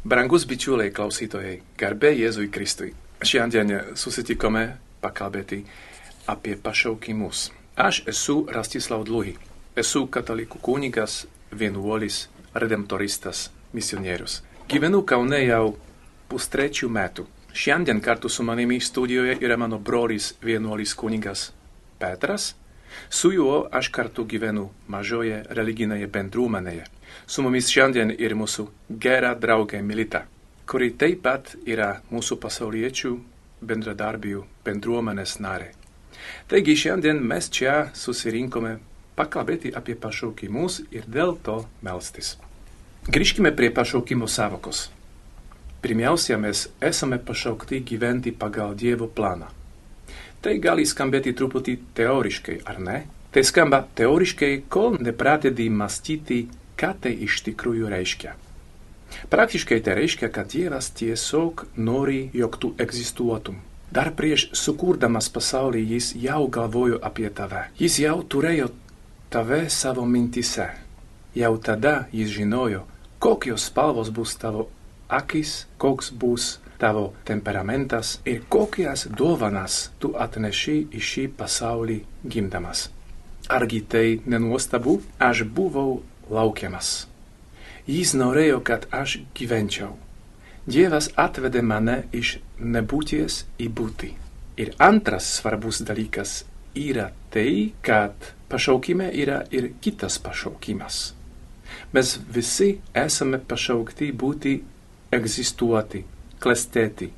Brangus bičiuliai klausytojai, garbė Jėzui Kristui. Šiandien susitikome pakalbėti apie pašaukimus. Aš esu Rastislav Dluhi, esu katalikų kunigas, vienuolis, redemptoristas, misionierius. Gyvenu Kaune jau pustrečių metų. Šiandien kartu su manimi studijoje yra mano brolis vienuolis kunigas Petras. Su juo aš kartu gyvenu mažoje religinėje bendruomenėje. Su mumis šiandien ir mūsų gera draugė Milita, kuri taip pat yra mūsų pasauliečių bendradarbių bendruomenės narė. Taigi šiandien mes čia susirinkome pakalbėti apie pašaukimus ir dėl to melstis. Grįžkime prie pašaukimo savokos. Pirmiausia, mes esame pašaukti gyventi pagal Dievo planą. Tai gali skambėti truputį teoriškai, ar ne? Tai skamba teoriškai, kol nepradedi mąstyti, ką tai iš tikrųjų reiškia. Praktiškai tai reiškia, kad Dievas tiesiog nori, jog tu egzistuotum. Dar prieš sukurdamas pasaulį jis jau galvojo apie tave. Jis jau turėjo tave savo mintise. Jau tada jis žinojo, kokios spalvos bus tavo akis, koks bus tavo temperamentas ir kokias dovanas tu atneši į šį pasaulį gimdamas. Argi tai nenuostabu, aš buvau laukiamas. Jis norėjo, kad aš gyvenčiau. Dievas atvedė mane iš nebūties į būtį. Ir antras svarbus dalykas yra tai, kad pašaukime yra ir kitas pašaukimas. Mes visi esame pašaukti būti egzistuoti, klestėti.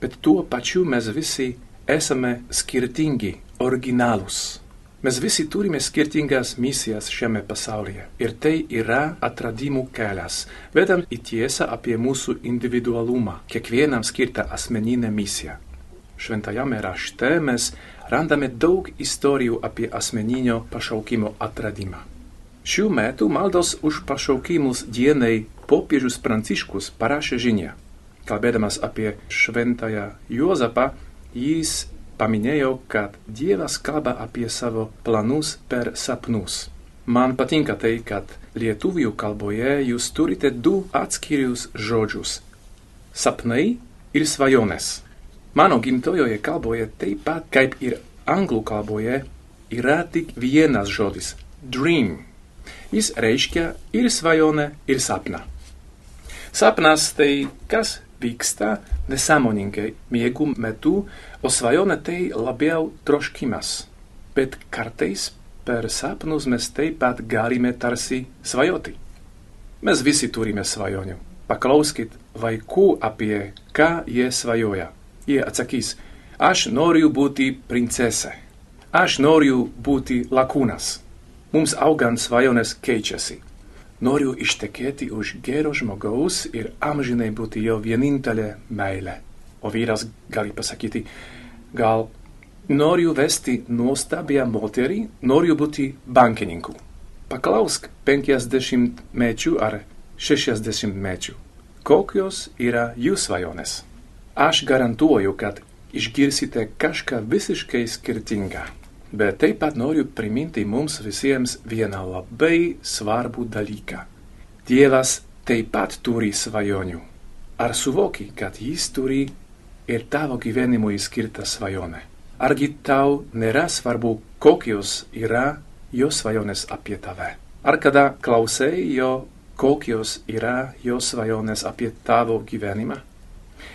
Bet tuo pačiu mes visi esame skirtingi, originalūs. Mes visi turime skirtingas misijas šiame pasaulyje. Ir tai yra atradimų kelias, vedant į tiesą apie mūsų individualumą, kiekvienam skirtą asmeninę misiją. Šventajame rašte mes randame daug istorijų apie asmeninio pašaukimo atradimą. Šių metų maldos už pašaukimus dienai popiežius Pranciškus parašė žinią. Kalbėdamas apie šventąją Juozapą, jis paminėjo, kad Dievas kalba apie savo planus per sapnus. Man patinka tai, kad lietuvių kalboje jūs turite du atskirius žodžius - sapnai ir svajonės. Mano gimtojoje kalboje taip pat kaip ir anglų kalboje yra tik vienas žodis - dream. Jis reiškia ir svajonę, ir sapną. Sapnas tai kas vyksta nesąmoningai miegų metu, o svajonė tai labiau troškimas. Bet kartais per sapnus mes taip pat galime tarsi svajoti. Mes visi turime svajonių. Paklauskit vaikų apie ką jie svajoja. Jie atsakys, aš noriu būti princese. Aš noriu būti lakūnas. Mums augant svajonės keičiasi noriu ištekėti už gero žmogaus ir amžinai būti jo vienintelė meilė. O vyras gali pasakyti, gal noriu vesti nuostabią moterį, noriu būti bankininku. Paklausk 50 mečių ar 60 mečių. Kokios yra jų svajonės? Aš garantuoju, kad išgirsite kažką visiškai skirtingą. Bet taip pat noriu priminti mums visiems vieną labai svarbų dalyką. Dievas taip pat turi svajonių. Ar suvoki, kad jis turi ir tavo gyvenimui skirtą svajonę? Argi tau nėra svarbu, kokios yra jo svajonės apie tave? Ar kada klausai jo, kokios yra jo svajonės apie tavo gyvenimą?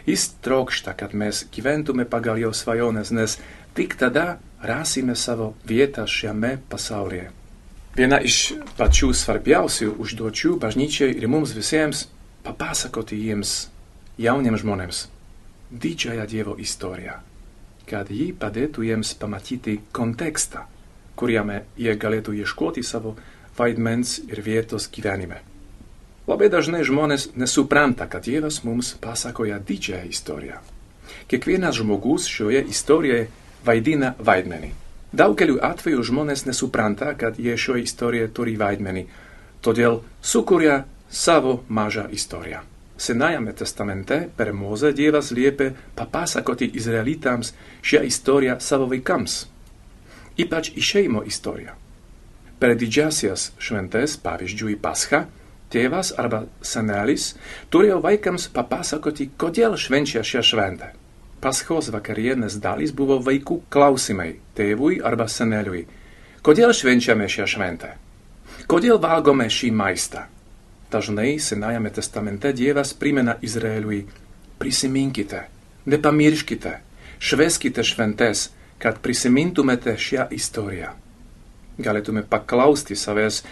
Jis trokšta, kad mes gyventume pagal jo svajonės, nes tik tada rasime savo vietą šiame pasaulyje. Viena iš pačių svarbiausių užduočių bažnyčiai ir mums visiems papasakoti jiems, jauniems žmonėms, didžiąją Dievo istoriją, kad ji padėtų jiems pamatyti kontekstą, kuriame jie galėtų ieškoti savo vaidmens ir vietos gyvenime. Labai dažnai žmonės nesupranta, kad Dievas mums pasakoja didžiąją istoriją. Kiekvienas žmogus šioje istorijoje vaidina vaidmenį. Daugeliu atveju žmonės nesupranta, kad jie šioje istorijoje turi vaidmenį, todėl sukuria savo mažą istoriją. Senajame testamente per Moze Dievas liepė papasakoti Izraelitams šią istoriją savo vaikams, ypač išeimo istoriją. Per didžiasias šventes, pavyzdžiui Pascha, tėvas arba senelis turėjo vaikams papasakoti, kodėl švenčia šią šventę. Paschos vakarienės dalys buvo vaikų klausimai tėvui arba seneliui. Kodėl švenčiame šią šventę? Kodėl valgome šį maistą? Dažnai Senajame testamente Dievas primena Izraeliui, prisiminkite, nepamirškite, šveskite šventes, kad prisimintumėte šią istoriją. Galėtume paklausti savęs,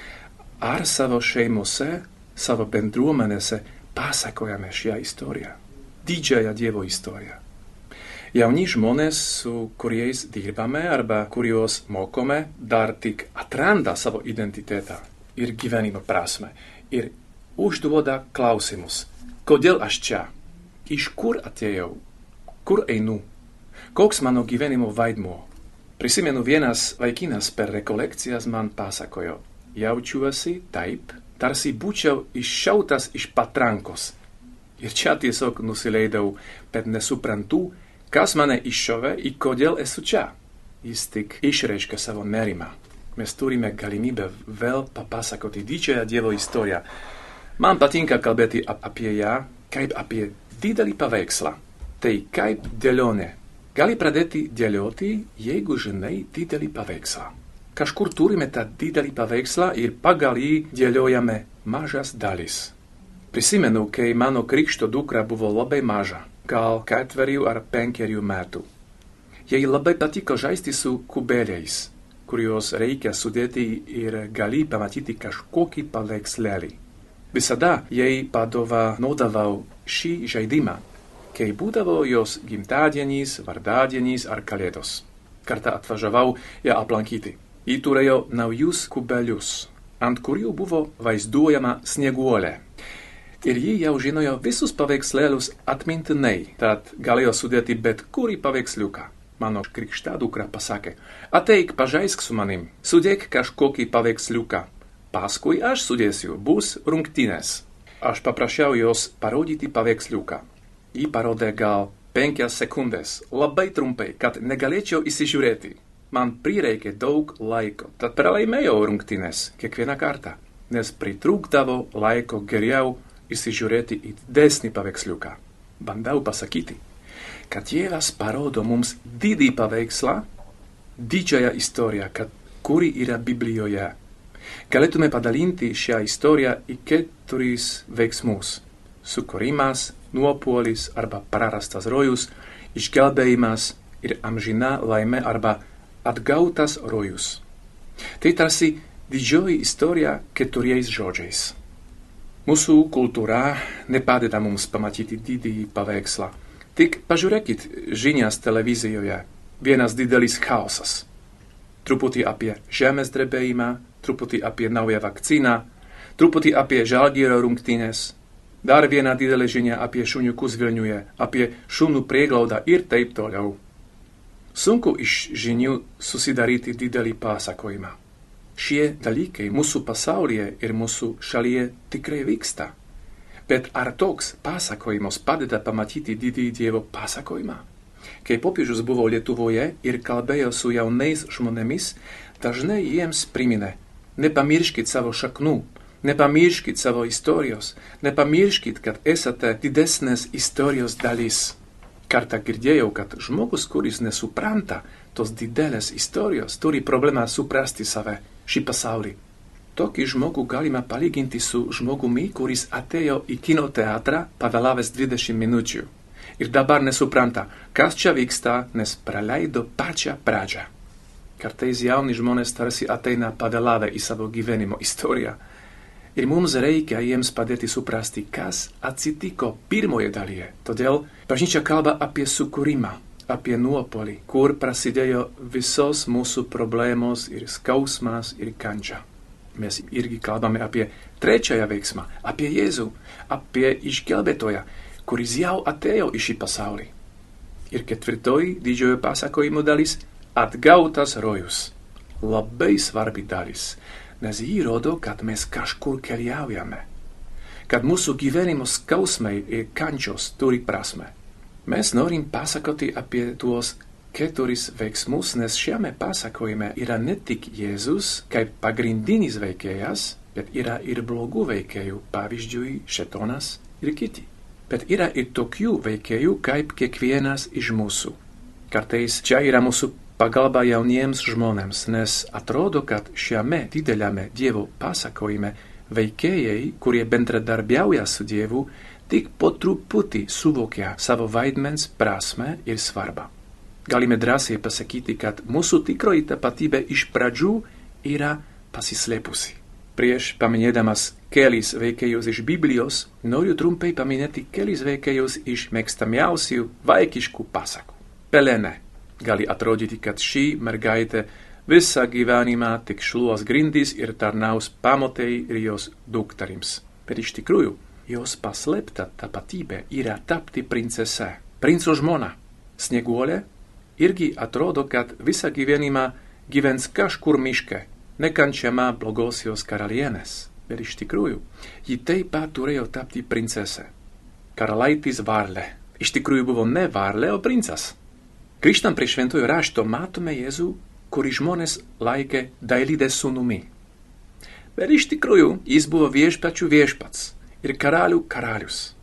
ar savo šeimose, savo bendruomenėse pasakojame šią istoriją. Didžiąją Dievo istoriją. Jauni žmonės, su kuriais dirbame arba kuriuos mokome, dar tik atranda savo identitetą ir gyvenimo prasme. Ir užduoda klausimus. Kodėl aš čia? Iš kur atėjau? Kur einu? Koks mano gyvenimo vaidmuo? Prisimenu vienas vaikinas per rekolekcijas man pasakojo. Jaučiuosi taip, tarsi būčiau iššautas iš patrankos. Ir čia tiesiog nusileidau, bet nesuprantu, kas mane iššovė ir kodėl esu čia. Jis tik išreiškia savo nerimą. Mes turime galimybę vėl papasakoti didžiąją Dievo istoriją. Man patinka kalbėti apie ją kaip apie didelį paveikslą. Tai kaip dėlionė. Gali pradėti dėlioti, jeigu žinai didelį paveikslą. Kažkur turime tą didelį paveikslą ir pagal jį dėliojame mažas dalis. Prisimenu, kai mano krikšto dukra buvo labai maža gal ketverių ar penkerių metų. Jai labai patiko žaisti su kubeliais, kuriuos reikia sudėti ir gali pamatyti kažkokį paveikslėlį. Visada jai padovanodavau šį žaidimą, kai būdavo jos gimtadienis, vardadienis ar kalėdos. Kartą atvažiavau ją aplankyti. Ji turėjo naujus kubelius, ant kurių buvo vaizduojama snieguolė ir ji jau žinojo visus paveikslėlius atmintinai, tad galėjo sudėti bet kurį paveiksliuką. Mano krikštā dukra pasakė, ateik, pažaisk su manim, sudėk kažkokį paveiksliuką. Paskui aš sudėsiu, bus rungtynės. Aš paprašiau jos parodyti paveiksliuką. Ji parodė gal penkias sekundės, labai trumpai, kad negalėčiau įsižiūrėti. Man prireikė daug laiko, tad pralaimėjau rungtynės kiekvieną kartą, nes pritrūkdavo laiko geriau įsižiūrėti į didesnį paveiksliuką. Bandau pasakyti, kad Dievas parodo mums didį paveikslą, didžiąją istoriją, kad, kuri yra Biblijoje. Galėtume padalinti šią istoriją į keturis veiksmus - sukūrimas, nuopuolis arba prarastas rojus, išgelbėjimas ir amžina laime arba atgautas rojus. Tai tarsi didžioji istorija keturiais žodžiais. Mūsų kultūra nepadeda mums pamatyti didįjį paveikslą. Tik pažiūrėkit žinias televizijoje. Vienas didelis chaosas. Truputį apie žemės drebėjimą, truputį apie naują vakcíną, truputį apie žalgyro rungtynės. Dar viena didelė žinia apie šuniukus Vilniuje, apie šunų prieglaudą ir taip toliau. Sunku iš žinių susidaryti didelį pasakojimą. Šie dalykai mūsų pasaulyje ir mūsų šalyje tikrai vyksta. Bet ar toks pasakojimas padeda pamatyti didįjį Dievo pasakojimą? Kai popiežius buvo Lietuvoje ir kalbėjo su jaunais žmonėmis, dažnai jiems priminė, nepamirškit savo šaknų, nepamirškit savo istorijos, nepamirškit, kad esate didesnės istorijos dalis. Kartą girdėjau, kad žmogus, kuris nesupranta tos didelės istorijos, turi problemą suprasti save šį pasaulį. Tokį žmogų galime palyginti su žmogumi, kuris atėjo į kino teatrą pavėlavęs 20 minučių. Ir dabar nesupranta, kas čia vyksta, nes praleido pačią pradžią. Kartais jauni žmonės tarsi ateina pavėlavę į savo gyvenimo istoriją. Ir mums reikia jiems padėti suprasti, kas atsitiko pirmoje dalyje. Todėl bažnyčia kalba apie sukūrimą, apie nuopolį, kur prasidėjo visos mūsų problemos ir skausmas ir kančia. Mes irgi kalbame apie trečiąją veiksmą, apie Jėzų, apie išgelbėtoją, kuris jau atėjo į šį pasaulį. Ir ketvirtoji didžiojo pasakojimo dalis - atgautas rojus. Labai svarbi dalis, nes jį rodo, kad mes kažkur keliaujame, kad mūsų gyvenimo skausmai ir kančios turi prasme. Mes norim pasakoti apie tuos keturis veiksmus, nes šiame pasakojime yra ne tik Jėzus kaip pagrindinis veikėjas, bet yra ir blogų veikėjų, pavyzdžiui, šetonas ir kiti. Bet yra ir tokių veikėjų kaip kiekvienas iš mūsų. Kartais čia yra mūsų pagalba jauniems žmonėms, nes atrodo, kad šiame dideliame Dievo pasakojime veikėjai, kurie bendradarbiauja su Dievu, tik po truputį suvokia savo vaidmens prasme ir svarbą. Galime drąsiai pasakyti, kad mūsų tikroji tapatybė iš pradžių yra pasislėpusi. Prieš paminėdamas kelis veikėjus iš Biblijos, noriu trumpai paminėti kelis veikėjus iš mėgstamiausių vaikiškų pasakų. Pelene gali atrodyti, kad šī mergaitė visą gyvenimą tik šluos grindys ir tarnaus pamotei ir jos dukterims. Bet iš tikrųjų, jos paslėpta tapatybė yra tapti princese, princo žmona. Snieguolė irgi atrodo, kad visą gyvenimą gyvens kažkur miške, nekančiama blogosios karalienės. Bet iš tikrųjų, ji taip pat turėjo tapti princese. Karalaitis Varlė. Iš tikrųjų buvo ne Varlė, o princas. Grįžtant prie šventojo rašto, matome Jėzų, kurį žmonės laikė dailydės sūnumi. Bet iš tikrųjų jis buvo viešpačių viešpats ir karalių karalius.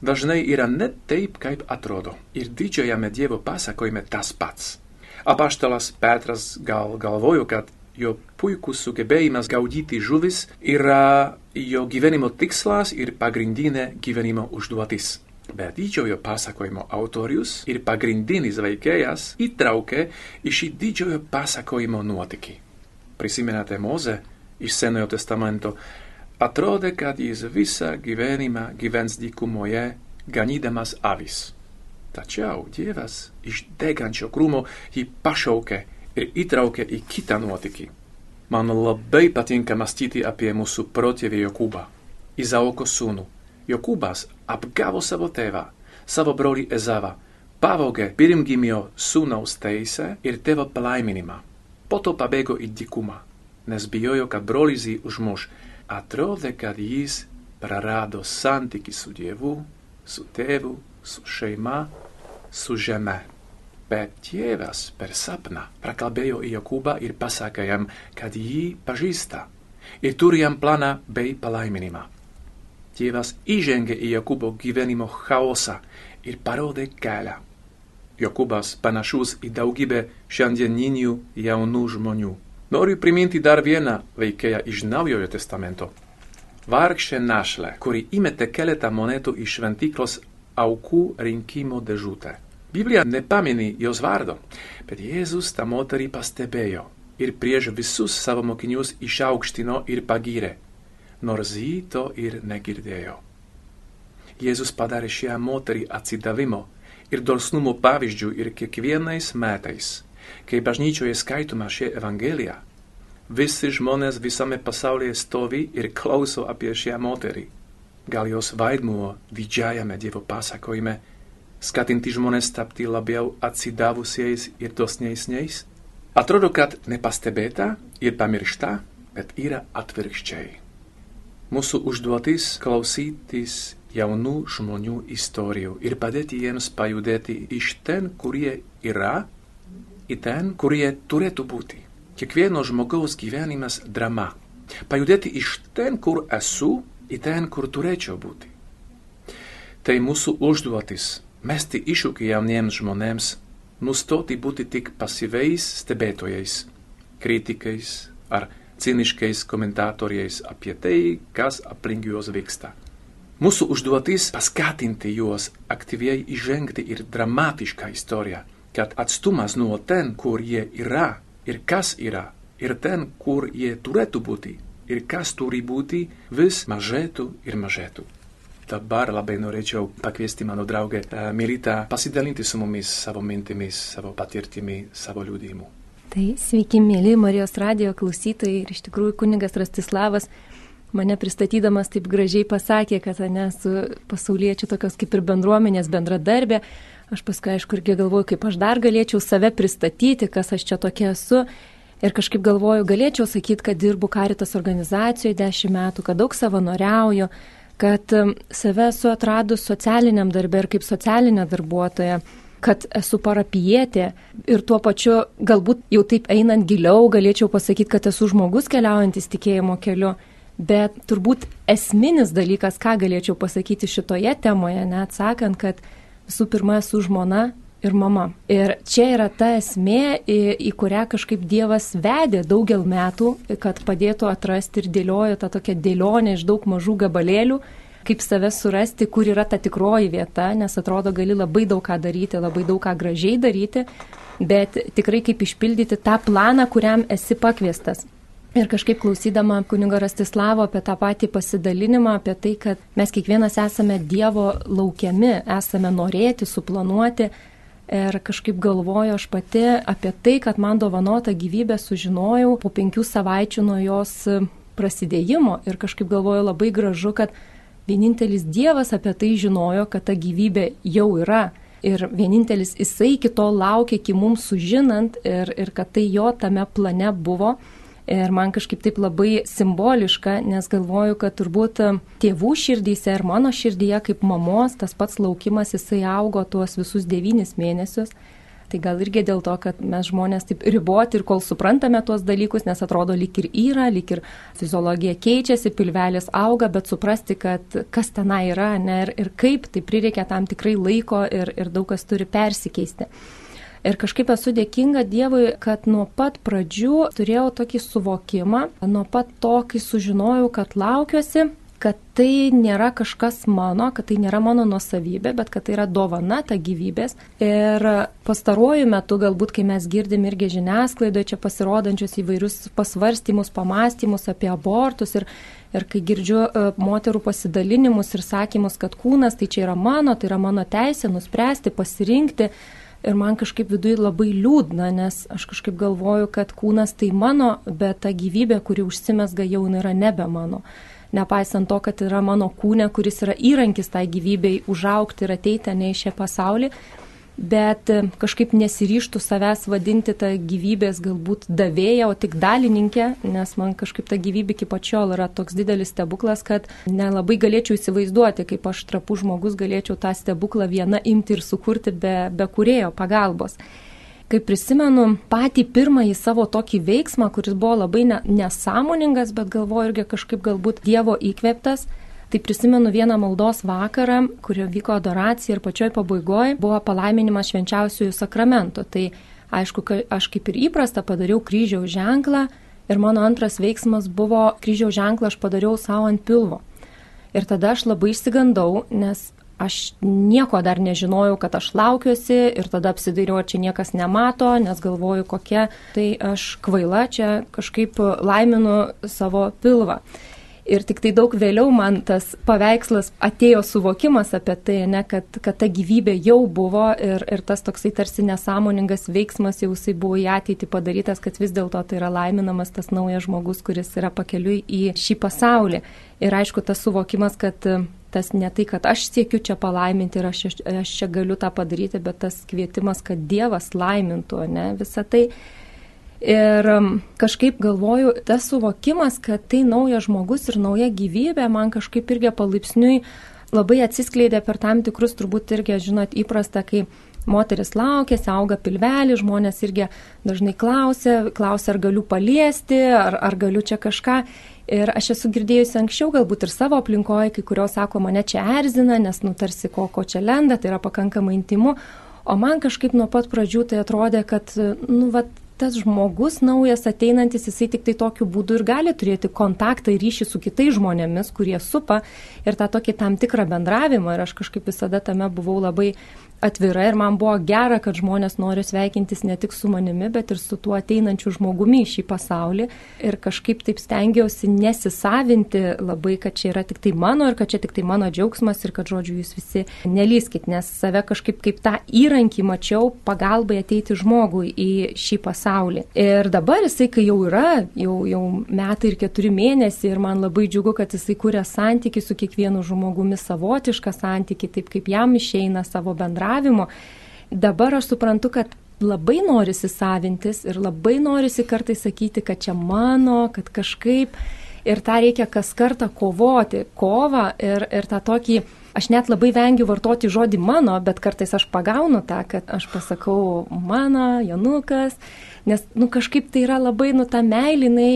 Dažnai yra ne taip, kaip atrodo, ir didžiajame Dievo pasakojime tas pats. Apaštalas Petras gal galvojo, kad jo puikus sugebėjimas gaudyti žuvis yra jo gyvenimo tikslas ir pagrindinė gyvenimo užduotis. Bet didžiojo pasakojimo autorius ir pagrindinis veikėjas įtraukė į šį didžiojo pasakojimo nuotykį. Prisimenate Moze iš Senojo testamento, atrodė, kad jis visą gyvenimą gyvens dykumoje, ganydamas avis. Tačiau Dievas iš degančio krūmo jį pašaukė ir įtraukė į kitą nuotykį. Man labai patinka mąstyti apie mūsų protėvį Jokūbą, Izaoko sūnų. Jokūbas apgavo savo tėvą, savo brolį Ezavą, pavogė pirmgimio sūnaus teisę ir tėvo palaiminimą. Po to pabėgo į dykumą, nes bijojo, kad brolis jį užmuš. Atrodė, kad jis prarado santykį su Dievu, su tėvu, su šeima, su žeme. Bet Dievas per sapną prakalbėjo į Jokūbą ir pasakė jam, kad jį pažįsta ir turi jam planą bei palaiminimą. Dievas įžengė į Jokūbo gyvenimo chaosą ir parodė kelią. Jokūbas panašus į daugybę šiandieninių jaunų žmonių. Noriu priminti dar vieną veikėją iš Naujojo testamento. Vargšė našlė, kuri įmetė keletą monetų iš šventyklos aukų rinkimo dėžutę. Biblia nepamini jos vardo, bet Jėzus tą moterį pastebėjo ir prieš visus savo mokinius išaukštino ir pagyrė, nors ji to ir negirdėjo. Jėzus padarė šią moterį atsidavimo ir dosnumo pavyzdžių ir kiekvienais metais, kai bažnyčioje skaitoma šie evangelija, visi žmonės visame pasaulyje stovi ir klauso apie šią moterį. Gal jos vaidmuo didžiajame Dievo pasakojime skatinti žmonės tapti labiau atsidavusiais ir dosniaisniais? Atrodo, kad nepastebėta ir pamiršta, bet yra atvirkščiai. Mūsų užduotis klausytis jaunų žmonių istorijų ir padėti jiems pajudėti iš ten, kurie yra, į ten, kurie turėtų būti. Kiekvieno žmogaus gyvenimas drama. Pajudėti iš ten, kur esu, į ten, kur turėčiau būti. Tai mūsų užduotis - mesti iššūkį jauniems žmonėms, nustoti būti tik pasyviais stebėtojais, kritikais ar ciniškais komentatoriais apie tai, kas aplink juos vyksta. Mūsų užduotis paskatinti juos aktyviai įžengti ir dramatišką istoriją, kad atstumas nuo ten, kur jie yra ir kas yra, ir ten, kur jie turėtų būti, ir kas turi būti, vis mažėtų ir mažėtų. Dabar labai norėčiau pakviesti mano draugę Militą pasidalinti su mumis savo mintimis, savo patirtimi, savo liūdimu. Tai sveiki, mėly Marijos radio klausytojai ir iš tikrųjų kuningas Rastislavas mane pristatydamas taip gražiai pasakė, kad ne su pasauliečiu tokios kaip ir bendruomenės bendradarbė. Aš paskui aišku irgi galvoju, kaip aš dar galėčiau save pristatyti, kas aš čia tokia esu. Ir kažkaip galvoju, galėčiau sakyti, kad dirbu karitas organizacijoje dešimt metų, kad daug savanoriauju, kad um, save esu atradus socialiniam darbė ir kaip socialinė darbuotoja, kad esu parapijietė ir tuo pačiu galbūt jau taip einant giliau galėčiau pasakyti, kad esu žmogus keliaujantis tikėjimo keliu. Bet turbūt esminis dalykas, ką galėčiau pasakyti šitoje temoje, neatsakant, kad visų pirma esu žmona ir mama. Ir čia yra ta esmė, į, į kurią kažkaip Dievas vedė daugel metų, kad padėtų atrasti ir dėliojo tą tokią dėlionę iš daug mažų gabalėlių, kaip save surasti, kur yra ta tikroji vieta, nes atrodo gali labai daug ką daryti, labai daug ką gražiai daryti, bet tikrai kaip išpildyti tą planą, kuriam esi pakviestas. Ir kažkaip klausydama kunigo Rastislavo apie tą patį pasidalinimą, apie tai, kad mes kiekvienas esame Dievo laukiami, esame norėti, suplanuoti. Ir kažkaip galvoju aš pati apie tai, kad man dovanota gyvybė sužinojau po penkių savaičių nuo jos prasidėjimo. Ir kažkaip galvoju labai gražu, kad vienintelis Dievas apie tai žinojo, kad ta gyvybė jau yra. Ir vienintelis jisai iki to laukia, iki mums sužinant ir, ir kad tai jo tame plane buvo. Ir man kažkaip taip labai simboliška, nes galvoju, kad turbūt tėvų širdyse ir mano širdyje kaip mamos tas pats laukimas jisai augo tuos visus devynis mėnesius. Tai gal irgi dėl to, kad mes žmonės taip riboti ir kol suprantame tuos dalykus, nes atrodo lik ir yra, lik ir fiziologija keičiasi, pilvelis auga, bet suprasti, kad kas tenai yra ne, ir, ir kaip, tai prireikia tam tikrai laiko ir, ir daug kas turi persikeisti. Ir kažkaip esu dėkinga Dievui, kad nuo pat pradžių turėjau tokį suvokimą, nuo pat to, kai sužinojau, kad laukiuosi, kad tai nėra kažkas mano, kad tai nėra mano nuosavybė, bet kad tai yra dovana ta gyvybės. Ir pastaruoju metu, galbūt, kai mes girdim irgi žiniasklaidoje čia pasirodančius įvairius pasvarstymus, pamastymus apie abortus ir, ir kai girdžiu uh, moterų pasidalinimus ir sakymus, kad kūnas tai čia yra mano, tai yra mano teisė nuspręsti, pasirinkti, Ir man kažkaip viduje labai liūdna, nes aš kažkaip galvoju, kad kūnas tai mano, bet ta gyvybė, kuri užsimesga jau yra nebe mano. Nepaisant to, kad yra mano kūne, kuris yra įrankis tai gyvybei užaukti ir ateiti ne į šią pasaulį, bet e, kažkaip nesiryštų savęs vadinti tą gyvybės galbūt davėją, o tik dalininkė, nes man kažkaip ta gyvybė iki pačiol yra toks didelis stebuklas, kad nelabai galėčiau įsivaizduoti, kaip aš trapų žmogus galėčiau tą stebuklą vieną imti ir sukurti be, be kurėjo pagalbos. Kai prisimenu patį pirmąjį savo tokį veiksmą, kuris buvo labai ne, nesąmoningas, bet galvoju irgi kažkaip galbūt Dievo įkvėptas, Tai prisimenu vieną maldos vakarą, kurio vyko adoracija ir pačioj pabaigoje buvo palaiminimas švenčiausiųjų sakramentų. Tai aišku, aš kaip ir įprasta padariau kryžiaus ženklą ir mano antras veiksmas buvo kryžiaus ženklą aš padariau savo ant pilvo. Ir tada aš labai išsigandau, nes aš nieko dar nežinojau, kad aš laukiuosi ir tada apsidairiau, ar čia niekas nemato, nes galvoju, kokia tai aš kvaila čia kažkaip laiminu savo pilvą. Ir tik tai daug vėliau man tas paveikslas atėjo suvokimas apie tai, ne, kad, kad ta gyvybė jau buvo ir, ir tas toksai tarsi nesąmoningas veiksmas jau jisai buvo į ateitį padarytas, kad vis dėlto tai yra laiminamas tas naujas žmogus, kuris yra pakeliui į šį pasaulį. Ir aišku, tas suvokimas, kad tas ne tai, kad aš siekiu čia palaiminti ir aš, aš čia galiu tą padaryti, bet tas kvietimas, kad Dievas laimintų, ne, visą tai Ir um, kažkaip galvoju, tas suvokimas, kad tai naujas žmogus ir nauja gyvybė, man kažkaip irgi palaipsniui labai atsiskleidė per tam tikrus, turbūt irgi, žinot, įprasta, kai moteris laukia, auga pilvelį, žmonės irgi dažnai klausia, klausia, ar galiu paliesti, ar, ar galiu čia kažką. Ir aš esu girdėjusi anksčiau, galbūt ir savo aplinkoje, kai kurios sako, mane čia erzina, nes nutarsi, ko, ko čia lenda, tai yra pakankamai intimu. O man kažkaip nuo pat pradžių tai atrodė, kad, nu, vat, tas žmogus naujas ateinantis, jisai tik tai tokiu būdu ir gali turėti kontaktą ir ryšį su kitais žmonėmis, kurie supa ir tą tokį tam tikrą bendravimą. Ir aš kažkaip visada tame buvau labai atvira ir man buvo gera, kad žmonės nori sveikintis ne tik su manimi, bet ir su tuo ateinančiu žmogumi į šį pasaulį. Ir kažkaip taip stengiausi nesisavinti labai, kad čia yra tik tai mano ir kad čia tik tai mano džiaugsmas ir kad, žodžiu, jūs visi nelyskit, nes save kažkaip kaip tą įrankį mačiau pagalbai ateiti žmogui į šį pasaulį. Ir dabar jisai, kai jau yra, jau, jau metai ir keturi mėnesiai ir man labai džiugu, kad jisai kuria santyki su kiekvienu žmogumi savotišką santyki, taip kaip jam išeina savo bendravimą bendravimo. Dabar aš suprantu, kad labai norisi savintis ir labai norisi kartais sakyti, kad čia mano, kad kažkaip ir tą reikia kas kartą kovoti, kovą ir, ir tą tokį aš net labai vengiu vartoti žodį mano, bet kartais aš pagaunu tą, kad aš pasakau mano, Janukas, nes, nu, kažkaip tai yra labai, nu, ta meilė, jinai,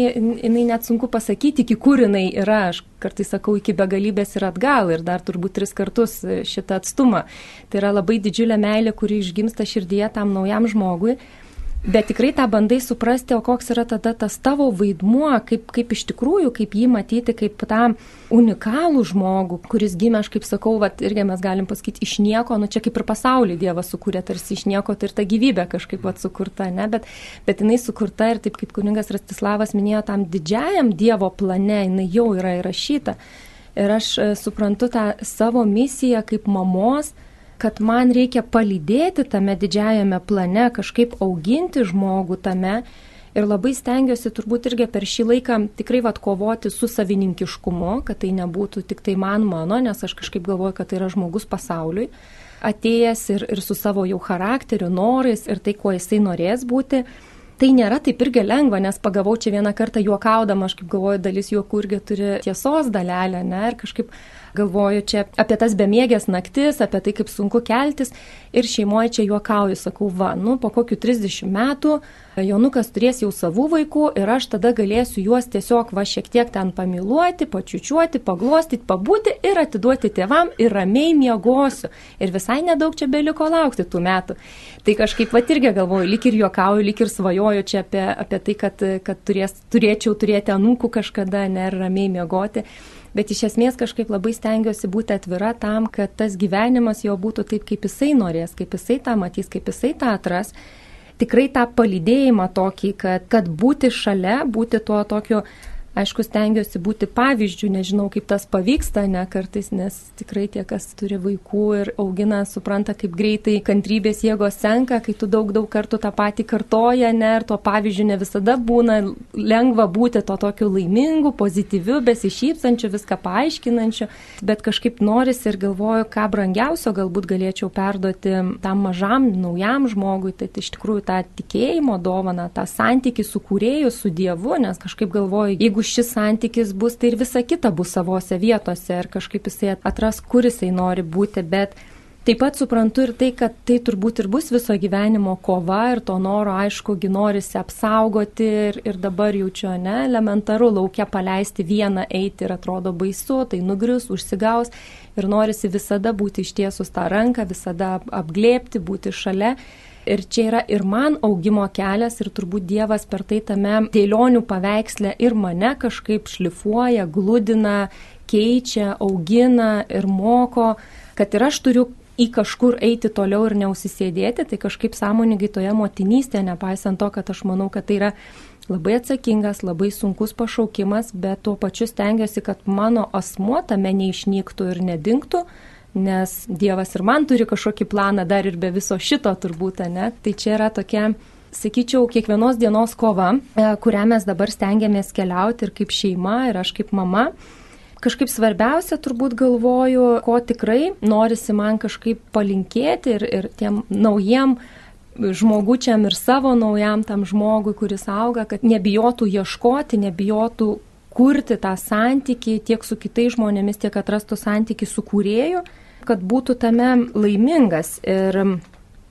jinai net sunku pasakyti, iki kur jinai yra, aš kartais sakau, iki begalybės ir atgal ir dar turbūt tris kartus šitą atstumą. Tai yra labai didžiulė meilė, kuri išgimsta širdyje tam naujam žmogui. Bet tikrai tą bandai suprasti, o koks yra tada tas tavo vaidmuo, kaip, kaip iš tikrųjų, kaip jį matyti, kaip tą unikalų žmogų, kuris gimė, aš kaip sakau, vat, irgi mes galim pasakyti, iš nieko, nu čia kaip ir pasaulį Dievas sukūrė, tarsi iš nieko, tai ir ta gyvybė kažkaip vat, sukurta, ne, bet, bet jinai sukurta ir taip kaip kuningas Rastislavas minėjo, tam didžiajam Dievo plane, jinai jau yra įrašyta. Ir aš e, suprantu tą savo misiją kaip mamos, kad man reikia palydėti tame didžiajame plane, kažkaip auginti žmogų tame. Ir labai stengiuosi turbūt irgi per šį laiką tikrai vad kovoti su savininkiškumu, kad tai nebūtų tik tai man mano, nes aš kažkaip galvoju, kad tai yra žmogus pasauliui atėjęs ir, ir su savo jau charakteriu, norais ir tai, kuo jisai norės būti. Tai nėra taip irgi lengva, nes pagavau čia vieną kartą juokaudama, aš kaip galvoju, dalis juokų irgi turi tiesos dalelę, ne, ir kažkaip galvoju čia apie tas bemiegės naktis, apie tai, kaip sunku keltis ir šeimoje čia juokauju, sakau, va, nu, po kokių 30 metų Jonukas turės jau savų vaikų ir aš tada galėsiu juos tiesiog va šiek tiek ten pamiluoti, pačiučiuoti, paglostyti, pabūti ir atiduoti tėvam ir ramiai miegosiu. Ir visai nedaug čia beliko laukti tų metų. Tai kažkaip va irgi galvoju, lik ir juokauju, lik ir svajoju čia apie, apie tai, kad, kad turės, turėčiau turėti anūkų kažkada, ne, ir ramiai miegoti bet iš esmės kažkaip labai stengiuosi būti atvira tam, kad tas gyvenimas jo būtų taip, kaip jisai norės, kaip jisai tą matys, kaip jisai tą atras. Tikrai tą palydėjimą tokį, kad, kad būti šalia, būti tuo tokiu Aišku, stengiuosi būti pavyzdžių, nežinau, kaip tas pavyksta, ne kartais, nes tikrai tie, kas turi vaikų ir augina, supranta, kaip greitai kantrybės jėgos senka, kai tu daug, daug kartų tą patį kartoja, ne, ir to pavyzdžių ne visada būna. Lengva būti to tokiu laimingu, pozityviu, besišypsančiu, viską paaiškinančiu, bet kažkaip norisi ir galvoju, ką brangiausio galbūt galėčiau perduoti tam mažam, naujam žmogui, tai, iš tikrųjų tą tikėjimo dovaną, tą santyki su kūrėju, su Dievu, nes kažkaip galvoju, jeigu jeigu šis santykis bus, tai ir visa kita bus savose vietose ir kažkaip jisai atras, kur jisai nori būti, bet Taip pat suprantu ir tai, kad tai turbūt ir bus viso gyvenimo kova ir to noro, aišku, norisi apsaugoti ir, ir dabar jaučiu, ne, elementaru laukia paleisti vieną eiti ir atrodo baisu, tai nugrius, užsigaus ir norisi visada būti ištiesus tą ranką, visada apglėpti, būti šalia. Ir čia yra ir man augimo kelias ir turbūt Dievas per tai tame dėlionių paveikslę ir mane kažkaip šlifuoja, gludina, keičia, augina ir moko, kad ir aš turiu į kažkur eiti toliau ir neusisėdėti, tai kažkaip sąmoningai toje motinystėje, nepaisant to, kad aš manau, kad tai yra labai atsakingas, labai sunkus pašaukimas, bet tuo pačiu stengiuosi, kad mano asmuo tame neišnyktų ir nedingtų, nes Dievas ir man turi kažkokį planą dar ir be viso šito turbūt, ne? Tai čia yra tokia, sakyčiau, kiekvienos dienos kova, e, kurią mes dabar stengiamės keliauti ir kaip šeima, ir aš kaip mama. Kažkaip svarbiausia turbūt galvoju, ko tikrai norisi man kažkaip palinkėti ir, ir tiem naujiem žmogučiam ir savo naujam tam žmogui, kuris auga, kad nebijotų ieškoti, nebijotų kurti tą santyki tiek su kitais žmonėmis, tiek atrastų santyki su kūrėju, kad būtų tame laimingas. Ir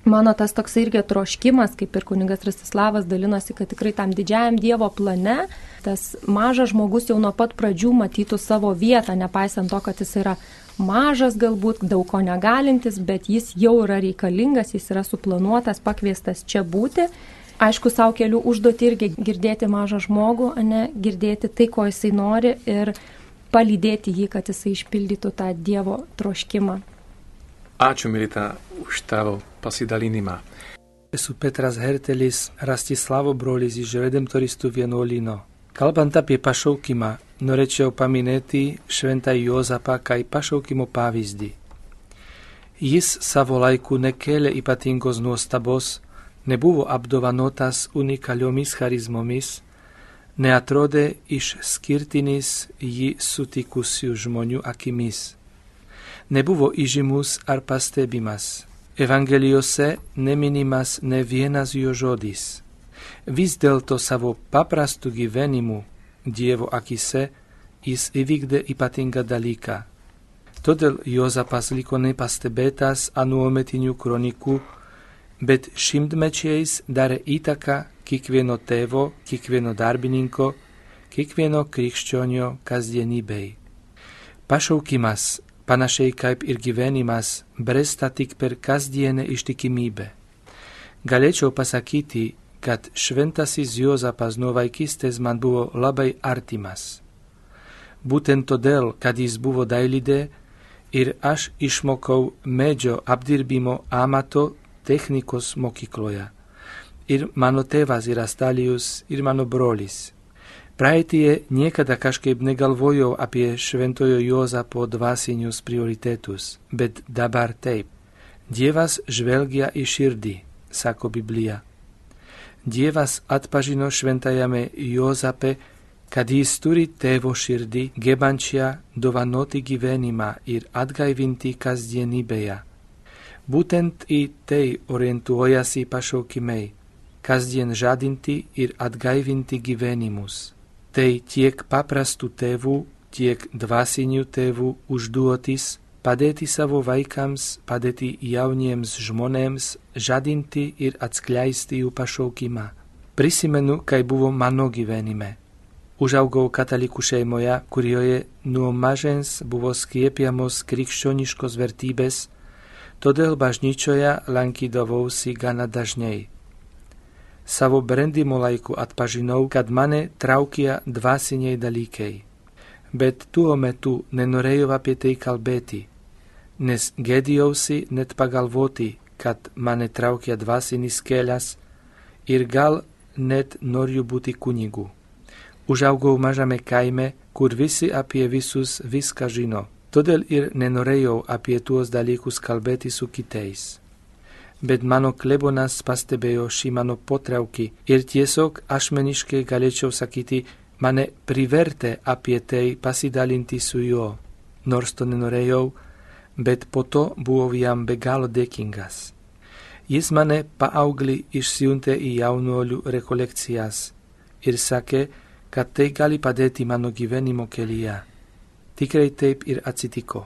mano tas toks irgi troškimas, kaip ir kuningas Rastislavas dalinosi, kad tikrai tam didžiajam Dievo plane tas mažas žmogus jau nuo pat pradžių matytų savo vietą, nepaisant to, kad jis yra mažas galbūt, daug ko negalintis, bet jis jau yra reikalingas, jis yra suplanuotas, pakviestas čia būti aišku, savo kelių užduoti irgi girdėti mažą žmogų, ne, girdėti tai, ko jisai nori ir palydėti jį, kad jisai išpildytų tą Dievo troškimą. Ačiū, Milita, už tavo pasidalinimą. Esu Petras Hertelis, Rastislavo brolis iš Redemptoristų vienuolino. Kalbant apie pašaukimą, norėčiau paminėti šventą Jozapą kaip pašaukimo pavyzdį. Jis savo laiku nekėlė ypatingos nuostabos, nebuvo apdovanotas unikaliomis charizmomis, neatrodė išskirtinis jį sutikusių žmonių akimis. Nebuvo įžymus ar pastebimas. Evangelijose neminimas ne vienas jo žodis. Vis dėlto savo paprastu gyvenimu Dievo akise jis įvykdė ypatingą dalyką. Todėl Jozapas liko nepastebėtas anuometinių kronikų, bet šimtmečiais darė įtaką kiekvieno tėvo, kiekvieno darbininko, kiekvieno krikščionio kasdienybei. Pašaukimas, panašiai kaip ir gyvenimas, bresta tik per kasdienę ištikimybę. Galėčiau pasakyti, kad šventasis Jozapas nuo vaikystės man buvo labai artimas. Būtent todėl, kad jis buvo dailidė, ir aš išmokau medžio apdirbimo amato technikos mokykloje. Ir mano tėvas yra Stalijus, ir mano brolis. Praeitie niekada kažkaip negalvojau apie šventojo Jozapo dvasinius prioritetus, bet dabar taip. Dievas žvelgia į širdį, sako Biblija. Dievas atpažino šventajame Jozape kad jis turi tėvo širdį, gebančią dovanoti gyvenimą ir atgaivinti kasdienybėje. Būtent į tai orientuojasi pašaukimai - kasdien žadinti ir atgaivinti gyvenimus. Tai tiek paprastų tėvų, tiek dvasinių tėvų užduotis padėti savo vaikams, padėti jauniems žmonėms, žadinti ir atskleisti jų pašaukimą. Prisimenu, kai buvo mano gyvenime. Užaugau katalikų šeimoje, kurioje nuo mažens buvo skiepiamos krikščioniškos vertybės, todėl bažnyčioje lankydavausi gana dažnai. Savo brendimo laiku atpažinau, kad mane traukia dvasiniai dalykai. Bet tuo metu nenorėjau apie tai kalbėti, nes gėdijausi net pagalvoti, kad mane traukia dvasinis kelias ir gal net noriu būti kunigu. Užaugau mažame kaime, kur visi apie visus viską žino. Todėl ir nenorėjau apie tuos dalykus kalbėti su kitais. Bet mano klebonas pastebėjo šį mano potraukį ir tiesiog ašmeniškai galėčiau sakyti, mane privertė apie tai pasidalinti su juo. Nors to nenorėjau, bet po to buvau jam be galo dėkingas. Jis mane paauglį išsiuntė į jaunuolių rekolekcijas ir sakė, kad tai gali padėti mano gyvenimo kelyje. Tikrai taip ir atsitiko.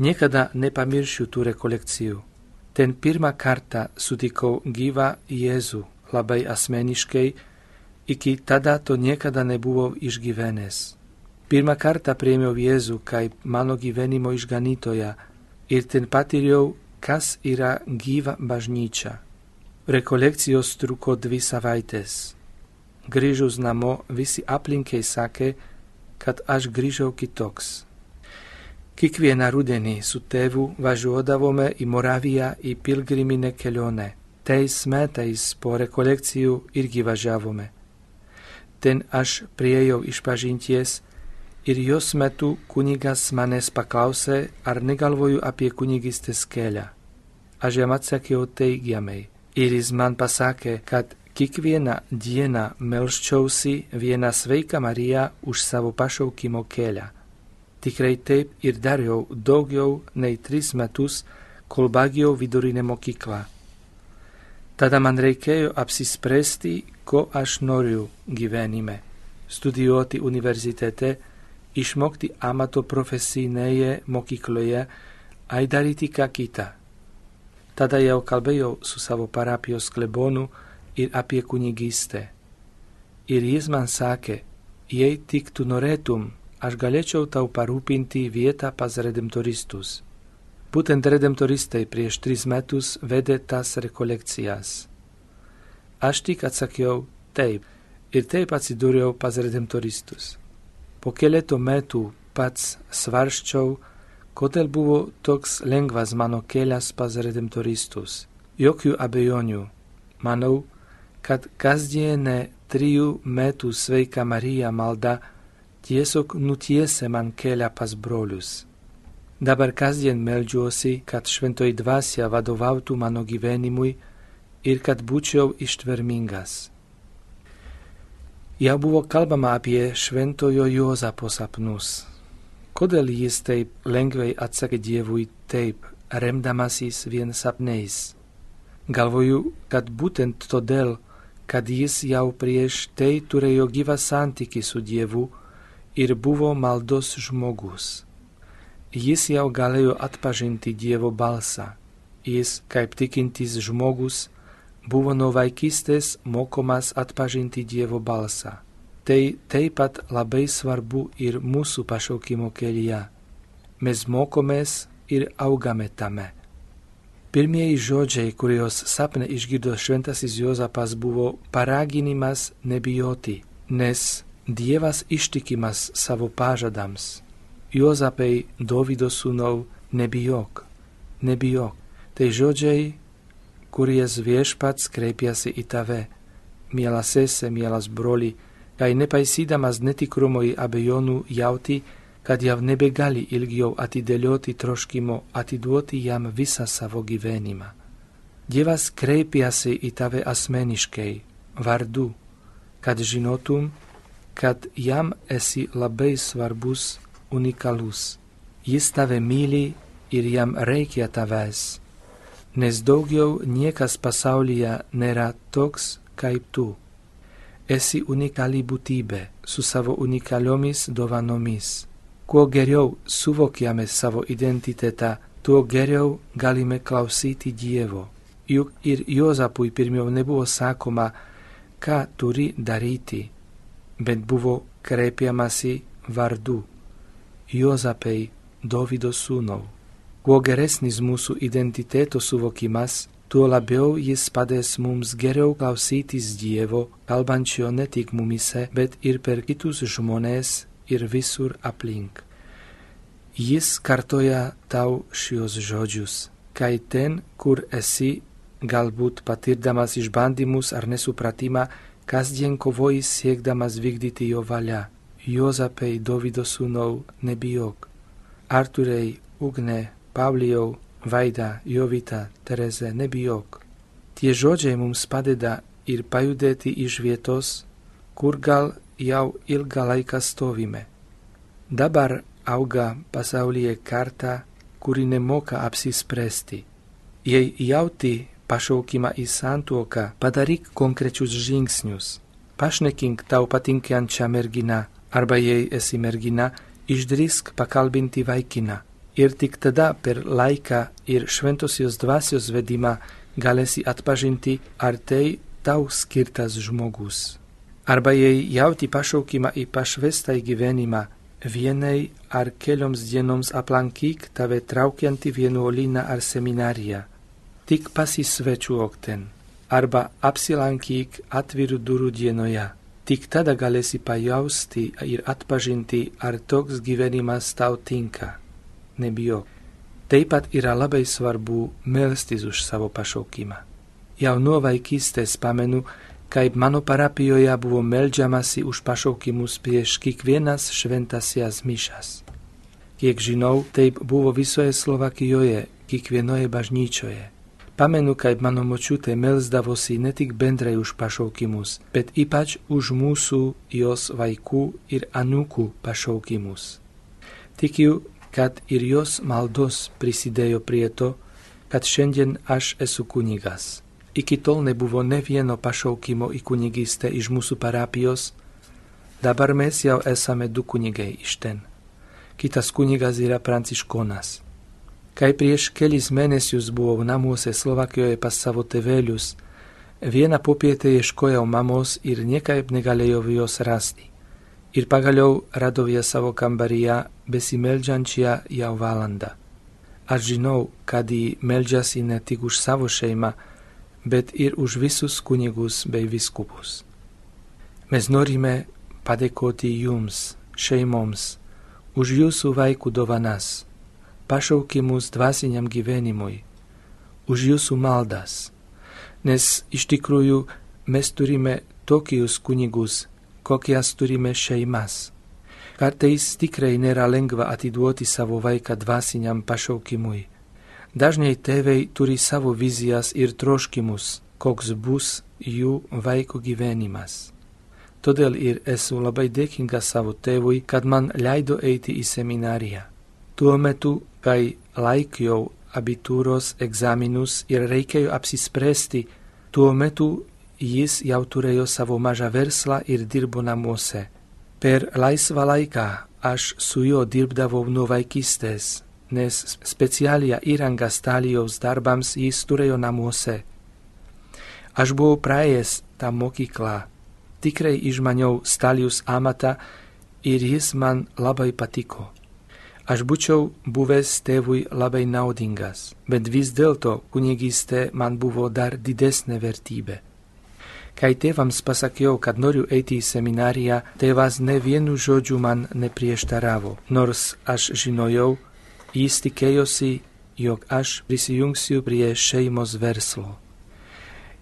Niekada nepamiršiu tų rekolekcijų. Ten pirmą kartą sutikau gyvą Jėzų labai asmeniškai, iki tada to niekada nebuvau išgyvenęs. Pirmą kartą priėmiau Jėzų kaip mano gyvenimo išganytoją ir ten patyriau, kas yra gyva bažnyčia. Rekolekcijos truko dvi savaitės grįžus namo visi aplinkiai sakė, kad aš grįžau kitoks. Kiekvieną rudenį su tėvu važiuodavome į Moraviją į pilgriminę kelionę. Tais metais po rekolekcijų irgi važiavome. Ten aš priejau išpažinties ir jos metu kunigas manęs paklausė, ar negalvoju apie kunigistės kelią. Aš jam atsakiau teigiamai ir jis man pasakė, kad Kiekvieną dieną melščiausi vieną sveiką Mariją už savo pašaukimo kelią. Tikrai taip ir dariau daugiau nei tris metus, kol baigiau vidurinę mokyklą. Tada man reikėjo apsispręsti, ko aš noriu gyvenime - studijuoti universitete, išmokti amato profesinėje mokykloje, ai daryti ką kitą. Tada jau kalbėjau su savo parapijos klebonu, ir apie kunigystę. Ir jis man sakė, jei tik tu norėtum, aš galėčiau tau parūpinti vietą pas redemptoristus. Būtent redemptoristai prieš tris metus vedė tas rekolekcijas. Aš tik atsakiau taip ir taip atsidūriau pas redemptoristus. Po keletų metų pats svarščiau, kodėl buvo toks lengvas mano kelias pas redemptoristus. Jokių abejonių. Manau, kad kasdienė trijų metų sveika Marija malda tiesiog nutiesė man kelią pas brolius. Dabar kasdien meldžiuosi, kad šventoji dvasia vadovautų mano gyvenimui ir kad būčiau ištvermingas. Jau buvo kalbama apie šventojo Jozapo sapnus. Kodėl jis taip lengvai atsakė Dievui taip, remdamasis vien sapnais? Galvoju, kad būtent todėl, kad jis jau prieš tai turėjo gyvą santyki su Dievu ir buvo maldos žmogus. jis jau galėjo atpažinti Dievo balsą. Jis, kaip tikintis žmogus, buvo nuo vaikystės mokomas atpažinti Dievo balsą. Tai taip pat labai svarbu ir mūsų pašaukimo kelyje. Mes mokomės ir augame tame. Pirmieji žodžiai, kuriuos sapne išgirdo šventasis Jozapas, buvo paraginimas nebijoti, nes Dievas ištikimas savo pažadams. Jozapai, Dovido sūnau, nebijok, nebijok. Tai žodžiai, kuries viešpats kreipiasi į tave, miela sese, mielas broli, kai nepaisydamas netikrumo į abejonų jauti, kad jau nebegali ilgiau atidėlioti troškimo atiduoti jam visą savo gyvenimą. Dievas kreipiasi į tave asmeniškai, vardu, kad žinotum, kad jam esi labai svarbus, unikalus. Jis tave myli ir jam reikia tavęs, nes daugiau niekas pasaulyje nėra toks kaip tu. Esi unikali būtybė su savo unikaliomis dovanomis Kuo geriau suvokiame savo identitetą, tuo geriau galime klausyti Dievo. Juk ir Jozapui pirmiau nebuvo sakoma, ką turi daryti, bet buvo kreipiamasi vardu. Jozapai, Dovido sūnau. Kuo geresnis mūsų identiteto suvokimas, tuo labiau jis padės mums geriau klausytis Dievo, kalbančio ne tik mumise, bet ir per kitus žmonės ir visur aplink. Jis kartoja tau šios žodžius, kai ten, kur esi, galbūt patirdamas išbandymus ar nesupratimą, kasdien kovoji siekdamas vykdyti jo valią. Jozapei Dovido sūnau nebijok. Arturei, Ugne, Pavlijau, Vaida, Jovita, Tereze, nebijok. Tie žodžiai mums padeda ir pajudėti iš vietos, kur gal jau ilgą laiką stovime. Dabar auga pasaulyje karta, kuri nemoka apsispręsti. Jei jauti pašaukimą į santuoką, padaryk konkrečius žingsnius. Pašnekink tau patinkiančią merginą, arba jei esi mergina, išdrįsk pakalbinti vaikiną. Ir tik tada per laiką ir šventosios dvasios vedimą galėsi atpažinti, ar tai tau skirtas žmogus. Arba jei jauti pašaukimą į pašvestą gyvenimą, vienai ar kelioms dienoms aplankyk tave traukianti vienuolyną ar seminariją. Tik pasisvečiuok ten, arba apsilankyk atvirų durų dienoje. Tik tada galėsi pajausti ir atpažinti, ar toks gyvenimas tau tinka. Nebijok. Taip pat yra labai svarbu melstis už savo pašaukimą. Jau nuo vaikystės pamenu, kaip mano parapijoje buvo meldžiamasi už pašaukimus prieš kiekvienas šventasias mišas. Kiek žinau, taip buvo visoje Slovakijoje, kiekvienoje bažnyčioje. Pamenu, kaip mano močiutė melzdavosi ne tik bendrai už pašaukimus, bet ypač už mūsų jos vaikų ir anūkų pašaukimus. Tikiu, kad ir jos maldos prisidėjo prie to, kad šiandien aš esu kunigas. Iki tol nebuvo ne vieno pašaukimo į kunigystę iš mūsų parapijos, dabar mes jau esame du kunigai iš ten. Kitas kunigas yra pranciškonas. Kai prieš kelis mėnesius buvau namuose Slovakijoje pas savo tėvelius, vieną popietę ieškojau mamos ir niekaip negalėjau jos rasti. Ir pagaliau radau ją savo kambaryje besimeldžiančią jau valandą. Aš žinau, kad ji meldžiasi ne tik už savo šeimą, bet ir už visus kunigus bei viskupus. Mes norime padėkoti jums, šeimoms, už jūsų vaikų dovanas, pašaukimus dvasiniam gyvenimui, už jūsų maldas, nes iš tikrųjų mes turime tokius kunigus, kokias turime šeimas. Kartais tikrai nėra lengva atiduoti savo vaiką dvasiniam pašaukimui Dažnai tėvai turi savo vizijas ir troškimus, koks bus jų vaiko gyvenimas. Todėl ir esu labai dėkinga savo tėvui, kad man leido eiti į seminariją. Tuo metu, kai laikiau abitūros egzaminus ir reikėjo apsispręsti, tuo metu jis jau turėjo savo mažą verslą ir dirbo namuose. Per laisvą laiką aš su juo dirbdavau nuo vaikystės, nes specialią įrangą stalijaus darbams jis turėjo namuose. Aš buvau praėjęs tą mokyklą, tikrai išmaniau stalijus amatą ir jis man labai patiko. Aš būčiau buvęs tėvui labai naudingas, bet vis dėlto kunigystė man buvo dar didesnė vertybė. Kai tėvams pasakiau, kad noriu eiti į seminariją, tėvas ne vienu žodžiu man neprieštaravo, nors aš žinojau, jis tikėjosi, jog aš prisijungsiu prie šeimos verslo.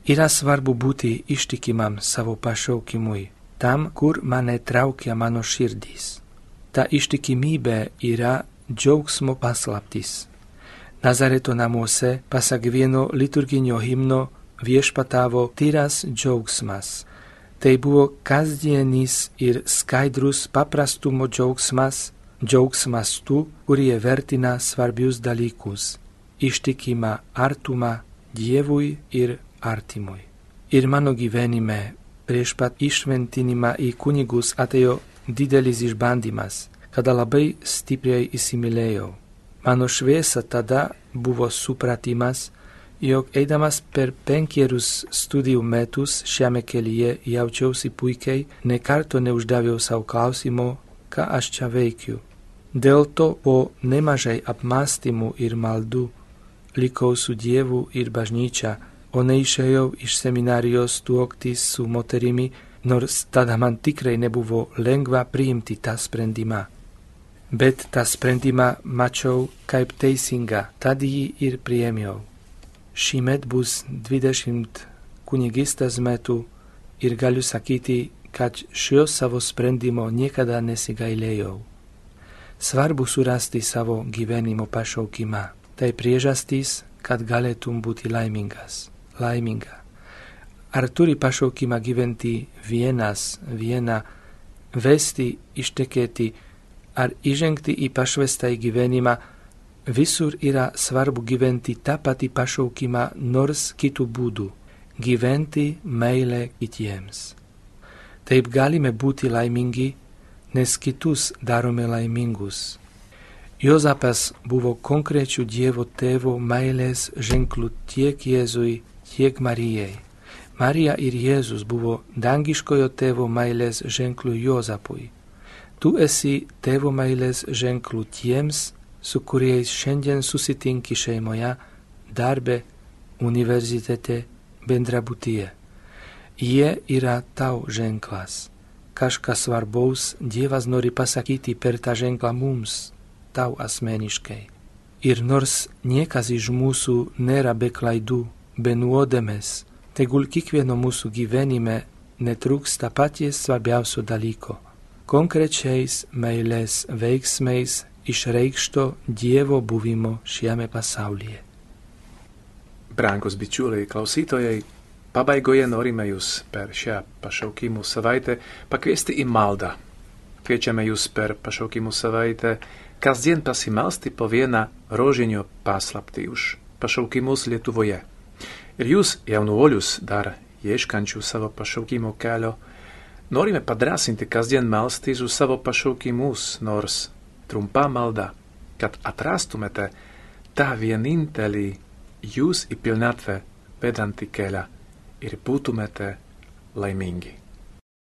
Yra svarbu būti ištikimam savo pašaukimui, tam, kur mane traukia mano širdys. Ta ištikimybė yra džiaugsmo paslaptis. Nazareto namuose, pasak vieno liturginio himno, viešpatavo tyras džiaugsmas. Tai buvo kasdienis ir skaidrus paprastumo džiaugsmas, džiaugsmas tų, kurie vertina svarbius dalykus - ištikimą artumą Dievui ir artimui. Ir mano gyvenime prieš pat išventinimą į kunigus atėjo didelis išbandymas, kada labai stipriai įsimylėjau. Mano šviesa tada buvo supratimas, jog eidamas per penkerius studijų metus šiame kelyje jaučiausi puikiai, nekarto neuždaviau savo klausimo, ką aš čia veikiu. Dėl to po nemažai apmąstymų ir maldų likau su Dievu ir bažnyčia, o neišėjau iš seminarijos tuoktis su moterimi, nors tada man tikrai nebuvo lengva priimti tą sprendimą. Bet tą sprendimą mačiau kaip teisingą, tad jį ir priėmiau. Šįmet bus 20 kunigystės metų ir galiu sakyti, kad šio savo sprendimo niekada nesigailėjau. Svarbu surasti savo gyvenimo pašaukimą. Tai priežastys, kad galėtum būti laimingas, laiminga. Ar turi pašaukimą gyventi vienas, viena, vesti, ištekėti, ar įžengti į pašvestą gyvenimą, Visur yra svarbu gyventi tą patį pašaukimą nors kitų būdų - gyventi meilę kitiems. Taip galime būti laimingi, nes kitus darome laimingus. Jozapas buvo konkrečių Dievo tėvo meilės ženklų tiek Jėzui, tiek Marijai. Marija ir Jėzus buvo dangiškojo tėvo meilės ženklų Jozapui. Tu esi tėvo meilės ženklų tiems, su kuriais šiandien susitinki šeimoje, darbe, universitete, bendrabutyje. Jie yra tau ženklas. Kažkas svarbaus Dievas nori pasakyti per tą ženklą mums, tau asmeniškai. Ir nors niekas iš mūsų nėra be klaidų, be nuodėmės, tegul kiekvieno mūsų gyvenime netrūksta paties svarbiausio dalyko - konkrečiais meilės veiksmais išreikšto Dievo buvimo šiame pasaulyje. Brangos bičiuliai, klausytojai, pabaigoje norime jūs per šią pašaukimų savaitę pakviesti į maldą. Kviečiame jūs per pašaukimų savaitę kasdien pasimelsti po vieną rožinio paslaptį už pašaukimus Lietuvoje. Ir jūs, jaunuolius, dar ieškančių savo pašaukimo kelio, norime padrasinti kasdien melstis už savo pašaukimus, nors trumpa malda, kad atrastumėte tą vienintelį jūs į pilnatvę vedantį kelią ir būtumėte laimingi.